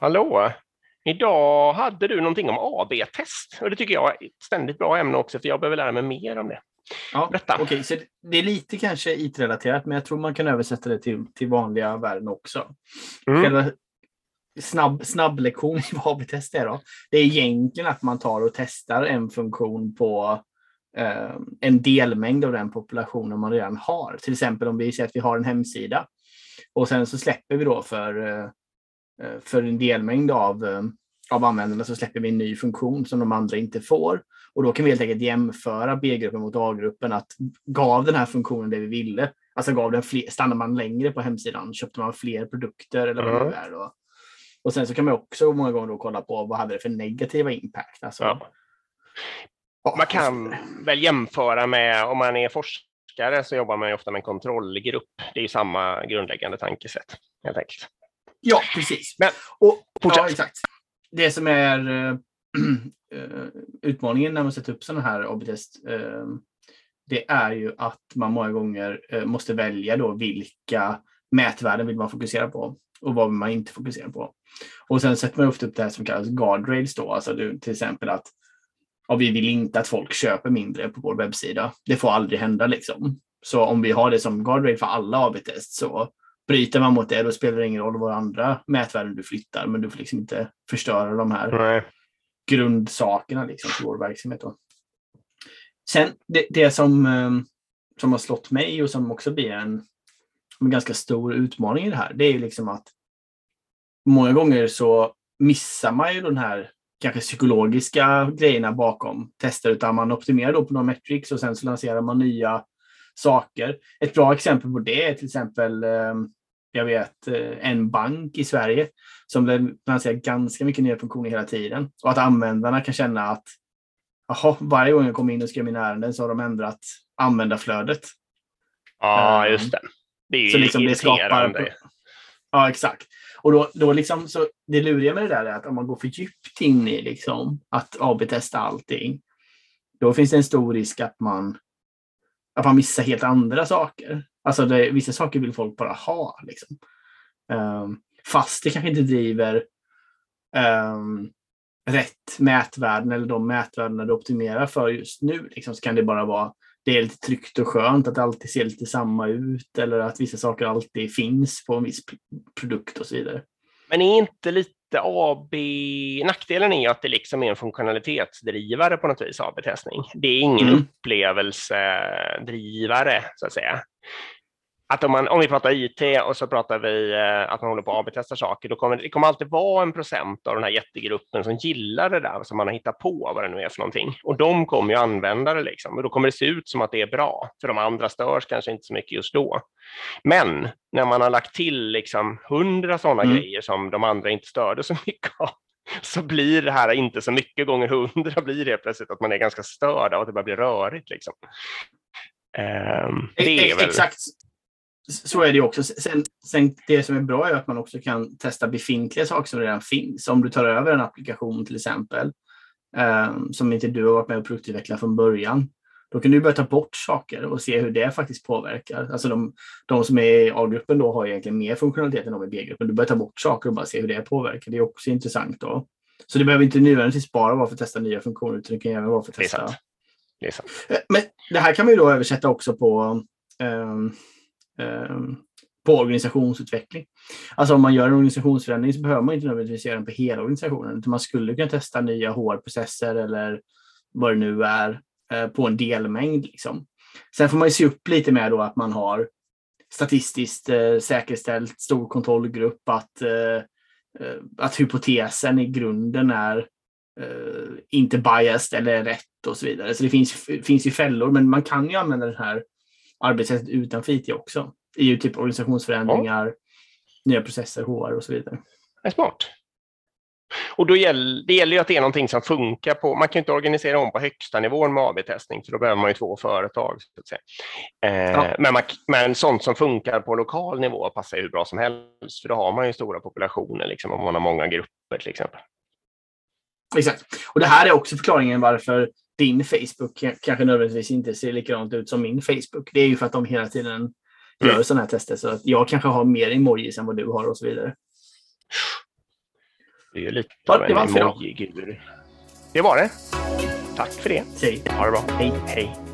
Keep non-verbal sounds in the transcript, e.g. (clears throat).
Hallå! Idag hade du någonting om AB-test och det tycker jag är ett ständigt bra ämne också för jag behöver lära mig mer om det. Ja, Berätta. Okay, så det är lite kanske IT-relaterat men jag tror man kan översätta det till, till vanliga världen också. Mm. Själva snabb, snabb lektion i vad AB-test är då. Det är egentligen att man tar och testar en funktion på eh, en delmängd av den populationen man redan har. Till exempel om vi säger att vi har en hemsida och sen så släpper vi då för Eh, för en delmängd av, eh, av användarna så släpper vi en ny funktion som de andra inte får. Och då kan vi helt enkelt jämföra B-gruppen mot A-gruppen. Att gav den här funktionen det vi ville, alltså gav den fler, stannar man längre på hemsidan, köpte man fler produkter eller vad mm. det är. Då. Och sen så kan man också många gånger då kolla på vad hade det för negativa impact. Alltså, ja. Man kan väl jämföra med om man är forskare så jobbar man ju ofta med en kontrollgrupp. Det är samma grundläggande tankesätt helt enkelt. Ja, precis. Men, och, ja, exakt. Det som är uh, (clears throat) utmaningen när man sätter upp sådana här AB-test, uh, det är ju att man många gånger uh, måste välja då vilka mätvärden vill man fokusera på och vad vill man inte fokusera på. Och sen sätter man ofta upp det här som kallas guardrails då, alltså du, till exempel att ja, vi vill inte att folk köper mindre på vår webbsida. Det får aldrig hända liksom. Så om vi har det som guardrail för alla AB-test så bryter man mot det, då spelar det ingen roll vad andra mätvärden du flyttar, men du får liksom inte förstöra de här Nej. grundsakerna liksom, för vår verksamhet. Då. Sen det, det som, ehm, som har slått mig och som också blir en, en ganska stor utmaning i det här, det är ju liksom att många gånger så missar man ju den här kanske psykologiska grejerna bakom tester, utan man optimerar då på några metrics och sen så lanserar man nya saker. Ett bra exempel på det är till exempel ehm, jag vet eh, en bank i Sverige som lanserar ganska mycket nya funktioner hela tiden. Och att användarna kan känna att aha, varje gång jag kommer in och skriver mina ärenden så har de ändrat användarflödet. Ja, um, just det. Det är ju så liksom det skapar, Ja, exakt. Och då, då liksom, så det luriga med det där är att om man går för djupt in i liksom, att AB-testa allting, då finns det en stor risk att man, att man missar helt andra saker. Alltså det, vissa saker vill folk bara ha. Liksom. Um, fast det kanske inte driver um, rätt mätvärden eller de mätvärdena du optimerar för just nu. Liksom, så kan det bara vara det är lite tryggt och skönt att det alltid ser lite samma ut eller att vissa saker alltid finns på en viss produkt och så vidare. Men är inte lite AB, nackdelen är ju att det liksom är en funktionalitetsdrivare på något vis, AB-testning. Det är ingen mm. upplevelsedrivare så att säga att om, man, om vi pratar IT och så pratar vi eh, att man håller på att AB-testa saker, då kommer det kommer alltid vara en procent av den här jättegruppen som gillar det där som man har hittat på, vad det nu är för någonting. Och de kommer ju använda det liksom. Och då kommer det se ut som att det är bra, för de andra störs kanske inte så mycket just då. Men när man har lagt till liksom hundra sådana mm. grejer som de andra inte störde så (laughs) mycket av, så blir det här inte så mycket gånger hundra blir det plötsligt att man är ganska störd av att det bara blir rörigt. Liksom. Um, det är väl... Exakt så är det också. Sen, sen, det som är bra är att man också kan testa befintliga saker som redan finns. Om du tar över en applikation till exempel, eh, som inte du har varit med och produktutvecklat från början, då kan du börja ta bort saker och se hur det faktiskt påverkar. Alltså de, de som är i A-gruppen då har egentligen mer funktionalitet än de i B-gruppen. Du börjar ta bort saker och bara se hur det påverkar. Det är också intressant då. Så det behöver inte nödvändigtvis bara vara för att testa nya funktioner, utan det kan även vara för att testa. Det det är sant. Eh, men det här kan man ju då översätta också på um, Ehm, på organisationsutveckling. Alltså om man gör en organisationsförändring så behöver man inte nödvändigtvis göra den på hela organisationen. Utan man skulle kunna testa nya HR-processer eller vad det nu är eh, på en delmängd. Liksom. Sen får man se upp lite med då att man har statistiskt eh, säkerställt stor kontrollgrupp, att, eh, eh att hypotesen i grunden är eh, inte biased eller rätt och så vidare. Så det finns, finns ju fällor, men man kan ju använda den här arbetssättet utanför IT också. I ju typ organisationsförändringar, ja. nya processer, HR och så vidare. Det är smart. Och då gäller, det gäller ju att det är någonting som funkar på, man kan inte organisera om på högsta nivån med AB-testning, för då behöver man ju två företag. Så att säga. Eh, ja. men, man, men sånt som funkar på lokal nivå passar ju hur bra som helst, för då har man ju stora populationer, liksom, om man har många grupper till exempel. Exakt. Och det här är också förklaringen varför din Facebook kanske nödvändigtvis inte ser likadant ut som min Facebook. Det är ju för att de hela tiden gör mm. sådana här tester. Så att jag kanske har mer emojis än vad du har och så vidare. Du är lite av en emoji-guru. Det var det. Tack för det. Hej. Ha det bra. Hej. Hej.